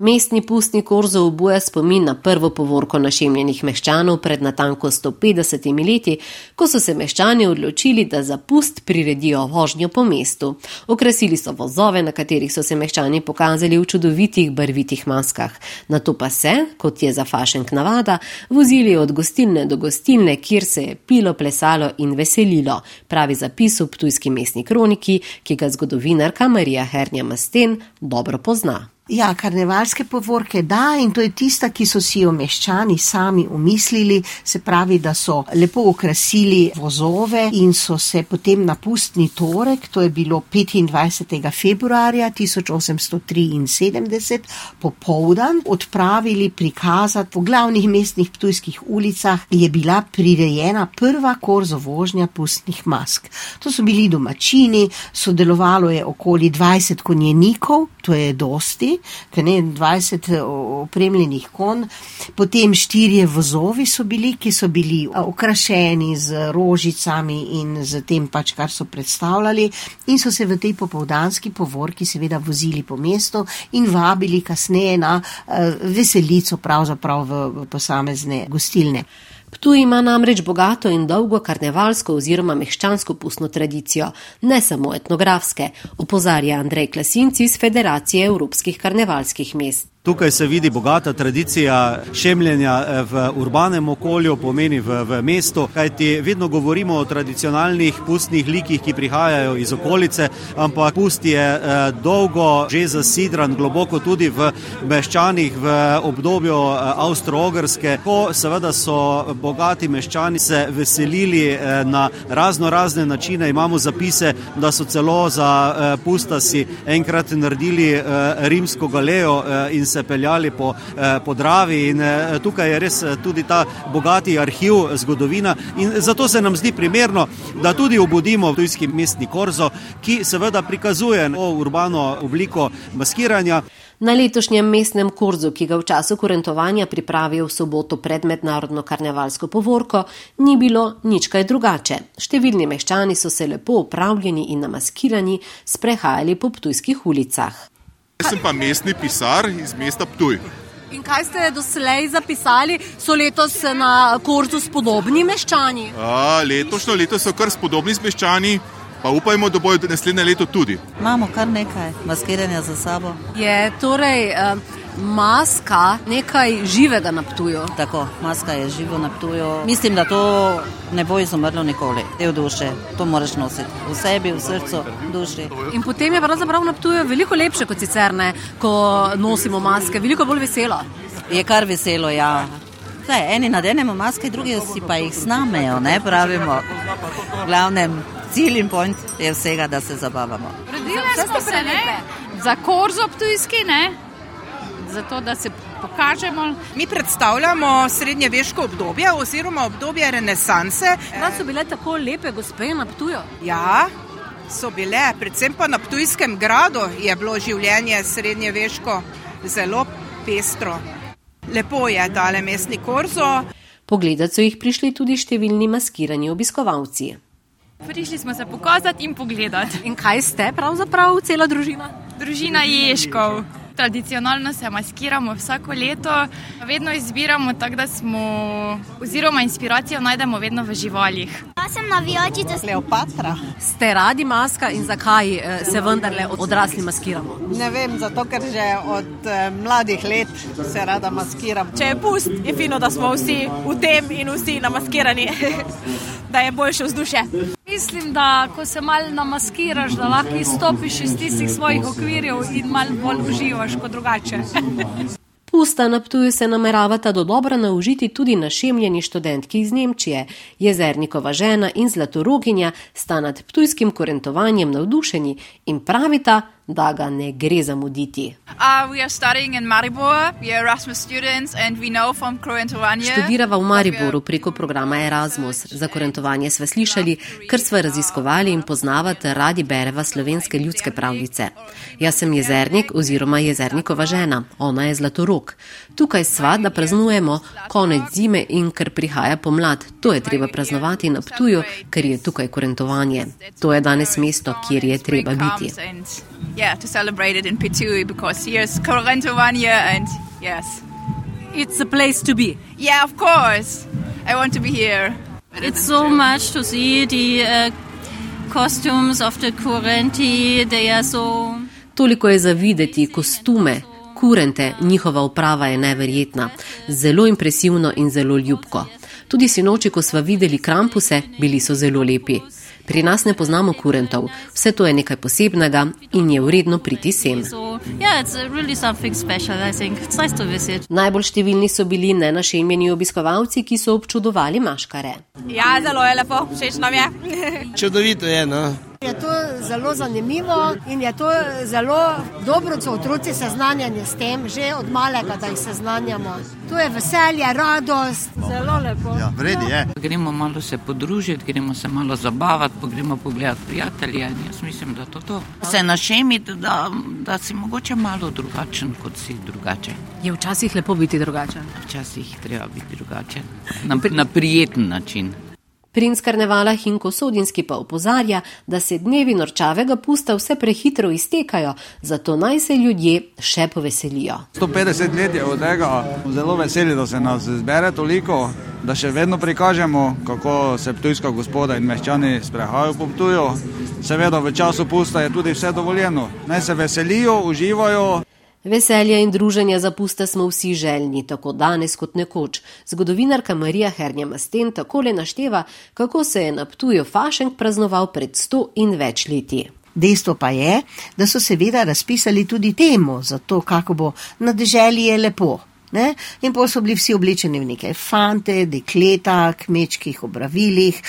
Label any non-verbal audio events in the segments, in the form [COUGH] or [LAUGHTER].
Mestni pustni korzo obuja spomin na prvo povorko našemljenih meščanov pred natanko 150 leti, ko so se meščani odločili, da za pust priredijo vožnjo po mestu. Okrasili so vozove, na katerih so se meščani pokazali v čudovitih barvitih maskah. Na to pa se, kot je za fašenk navada, vozili od gostilne do gostilne, kjer se je pilo, plesalo in veselilo, pravi zapis v Ptujski mestni kroniki, ki ga zgodovinarka Marija Hernja Masten dobro pozna. Ja, karnevalske povorke da in to je tista, ki so si jo meščani sami umislili, se pravi, da so lepo okrasili vozove in so se potem na pustni torek, to je bilo 25. februarja 1873, popovdan, odpravili prikazati po glavnih mestnih ptujskih ulicah, je bila prirejena prva korzo vožnja pustnih mask. To so bili domačini, sodelovalo je okoli 20 konjenikov, to je dosti ne 20 eh, opremljenih kon, potem štirje vozovi so bili, ki so bili eh, okrašeni z rožicami in z tem pač, kar so predstavljali in so se v tej popovdanski povorki seveda vozili po mestu in vabili kasneje na uh, veselico pravzaprav v posamezne gostilne. Ptuj ima namreč bogato in dolgo karnevalsko oziroma meščansko pustno tradicijo, ne samo etnografske, opozarja Andrej Klasinci iz Federacije evropskih karnevalskih mest. Tukaj se vidi bogata tradicija šemljenja eh, v urbanem okolju, pomeni v, v mestu, kajti vedno govorimo o tradicionalnih pustnih likih, ki prihajajo iz okolice, ampak pust je eh, dolgo že zasidran, globoko tudi v meščanih v obdobju eh, Avstro-Ogrske, ko seveda so bogati meščani se veselili na razno razne načine. Imamo zapise, da so celo za pusta si enkrat naredili rimsko galejo in se peljali po, eh, po Dravi in eh, tukaj je res eh, tudi ta bogati arhiv zgodovina in zato se nam zdi primerno, da tudi obudimo tujski mestni korzo, ki seveda prikazuje urbano obliko maskiranja. Na letošnjem mestnem kurzu, ki ga v času kurentovanja pripravijo v soboto pred mednarodno karnevalsko povorko, ni bilo nič kaj drugače. Številni meščani so se lepo upravljeni in namaskirani sprehajali po ptujskih ulicah. Jaz sem pa mestni pisar iz mesta Ptuj. In kaj ste doslej zapisali, so letos na korzu spodobni meščani? A, letošnjo leto so kar spodobni meščani, pa upajmo, da bojo naslednje leto tudi. Imamo kar nekaj maskiranja za sabo. Je torej. Maska nekaj živega na ptuju. Tako, maska je živo na ptuju. Mislim, da to ne bo izumrlo nikoli. Del duše, to moraš nositi v sebi, v srcu, v duši. In potem je pravzaprav na ptuju veliko lepše kot sicer ne, ko nosimo maske, veliko bolj veselo. Je kar veselo, ja. Zdaj, eni nadenemo maske, drugi si pa jih snamejo, ne pravimo. V glavnem, cilj in point je vsega, da se zabavamo. Rodili smo se ne? za korzo ptujski, ne? Zato da se pokažemo. Mi predstavljamo srednjeveško obdobje oziroma obdobje renesanse. Prav so bile tako lepe gospe na Ptuju? Ja, so bile, predvsem pa na Ptujskem gradu je bilo življenje srednjeveško zelo pestro. Lepo je tale mestni korzo. Pogledati so jih prišli tudi številni maskirani obiskovalci. Prišli smo se pokazati in pogledati. In kaj ste pravzaprav, cela družina? Družina Ješkov tradicionalno se maskiramo vsako leto, vedno izbiramo tako, da smo, oziroma inspiracijo najdemo vedno v živalih. Jaz sem navijačica Kleopatra. Ste radi maska in zakaj eh, se vendarle odrasli maskiramo? Ne vem, zato ker že od eh, mladih let se rada maskiram. Če je pust, je fino, da smo vsi v tem in vsi namaskirani, [LAUGHS] da je boljše vzdušje. Mislim, da ko se malo namaskiraš, da lahko izstopiš iz tistih svojih okvirjev in malo bolj uživaš kot drugače. Pusta na Ptuju se nameravata do dobra naužiti tudi našemljeni študentki iz Nemčije. Jezernikova žena in zlatoroginja sta nad ptujskim korentovanjem navdušeni in pravita, da ga ne gre zamuditi. Uh, Študirava v Mariboru preko programa Erasmus. Za korentovanje sva slišali, ker sva raziskovali in poznavate radi bereva slovenske ljudske pravljice. Jaz sem jezernik oziroma jezernikova žena, ona je zlatorok. Tukaj sva, da praznujemo konec zime in ker prihaja pomlad. To je treba praznovati na Ptuju, ker je tukaj korentovanje. To je danes mesto, kjer je treba biti. Yeah, to celebrate it in Pitui because here's Corrento one year and yes. It's a place to be. Yeah, of course. I want to be here. It's so much to see the uh, costumes of the Correnti. They are so. Toliko je za videti kostume, kurente, njihova uprava je neverjetna, zelo impresivno in zelo ljubko. Tudi sinoči, ko smo videli krampuse, bili so zelo lepi. Pri nas ne poznamo kurentov, vse to je nekaj posebnega in je vredno priti sem. Najbolj številni so bili nenašemljeni obiskovalci, ki so občudovali maškare. Ja, zelo je lepo, všeč nam je. [LAUGHS] Čudovito je, no. Je to zelo zanimivo in je to zelo dobro, da so otroci seznanjeni s tem, že od malega, da jih seznanjamo. To je veselje, radost, zelo lepo. Ja, vredi je. Gremo malo se podružiti, gremo se malo zabavati, gremo pogledati prijatelje jaz mislim, da to to. Se našemiti, da, da si mogoče malo drugačen, kot si drugače. Je včasih lepo biti drugačen? Včasih treba biti drugačen. Na, na prijeten način. Princ karnevala Hinko Sodinski pa opozarja, da se dnevi norčavega pusta vse prehitro iztekajo, zato naj se ljudje še poveselijo. 150 let je od tega, zelo veseli, da se nas zbere toliko, da še vedno prikažemo, kako se ptujska gospoda in meščani sprehajajo po ptuju. Seveda v času pusta je tudi vse dovoljeno. Naj se veselijo, uživajo. Veselja in druženja zapusta smo vsi željni, tako danes kot nekoč. Zgodovinarka Marija Hernja Masten takole našteva, kako se je na Ptuju Fašenk praznoval pred sto in več leti. Dejstvo pa je, da so seveda razpisali tudi temo za to, kako bo na deželi je lepo. Ne? In pa so bili vsi oblečeni v neke fante, dekleta, kmečkih obravilih,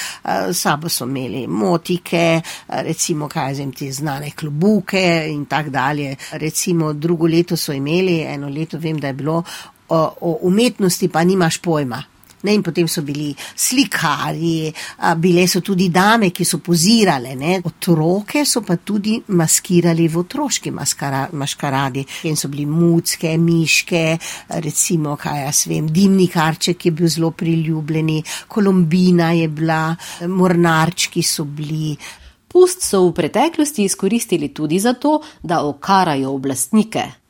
sabo so imeli motike, recimo kaj zem ti znane klobuke in tako dalje. Recimo drugo leto so imeli, eno leto vem, da je bilo o, o umetnosti, pa nimaš pojma. Ne, in potem so bili slikari, bile so tudi dame, ki so pozirale, ne. otroke so pa tudi maskirali v otroški maskara, maškaradi. In so bili mucke, miške, recimo, kaj jaz vem, dimnikarček je bil zelo priljubljeni, kolombina je bila, mornarčki so bili. Pust so v preteklosti izkoristili tudi zato, da okarajo oblastnike.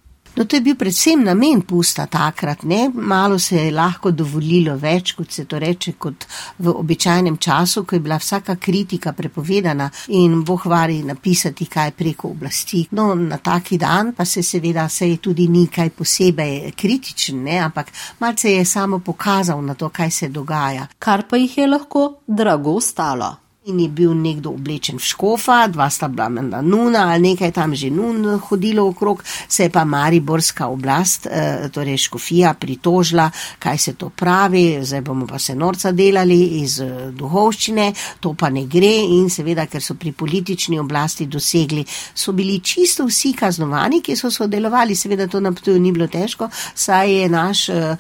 No, to je bil predvsem namen pusta takrat, ne? malo se je lahko dovolilo več, kot se to reče, kot v običajnem času, ko je bila vsaka kritika prepovedana in bohvari napisati kaj preko oblasti. No, na taki dan pa se seveda se je tudi ni kaj posebej kritičen, ne? ampak malce je samo pokazal na to, kaj se dogaja. Kar pa jih je lahko drago stalo. In je bil nekdo oblečen v škofa, dva sta bila menda nuna ali nekaj tam že nun hodilo okrog, se je pa mariborska oblast, eh, torej škofija, pritožila, kaj se to pravi, zdaj bomo pa se norca delali iz eh, duhovščine, to pa ne gre in seveda, ker so pri politični oblasti dosegli, so bili čisto vsi kaznovani, ki so sodelovali, seveda to na ptuju ni bilo težko, saj je naš eh,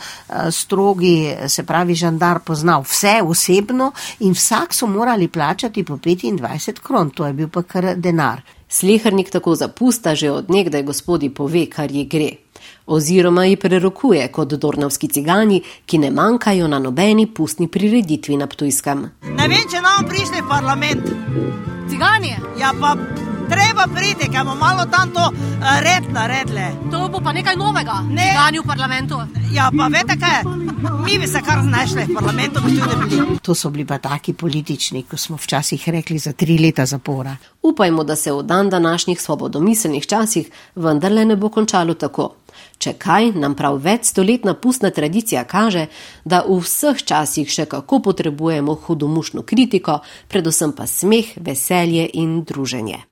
strogi, se pravi, žandar poznal vse osebno in vsak so morali plačati plačati po 25 kron, to je bil pa kar denar. Slehrnik tako zapusta že od nekdaj gospodi pove, kar ji gre. Oziroma ji prerokuje kot dornovski cigani, ki ne manjkajo na nobeni pustni prireditvi na Ptujskem. Ne vem, če nam prišli v parlament. Cigani? Ja, pa treba priti, ker bomo malo tam to uh, red naredili. To bo pa nekaj novega, ne cigani v parlamentu. Ja, pa veste kaj, mi bi se kar znašli v parlamentu, bi tudi bili. To so bili pa taki politični, ko smo včasih rekli za tri leta zapora. Upajmo, da se v dan današnjih svobodomiselnih časih vendarle ne bo končalo tako. Če kaj, nam prav večstoletna pustna tradicija kaže, da v vseh časih še kako potrebujemo hudomušno kritiko, predvsem pa smeh, veselje in druženje.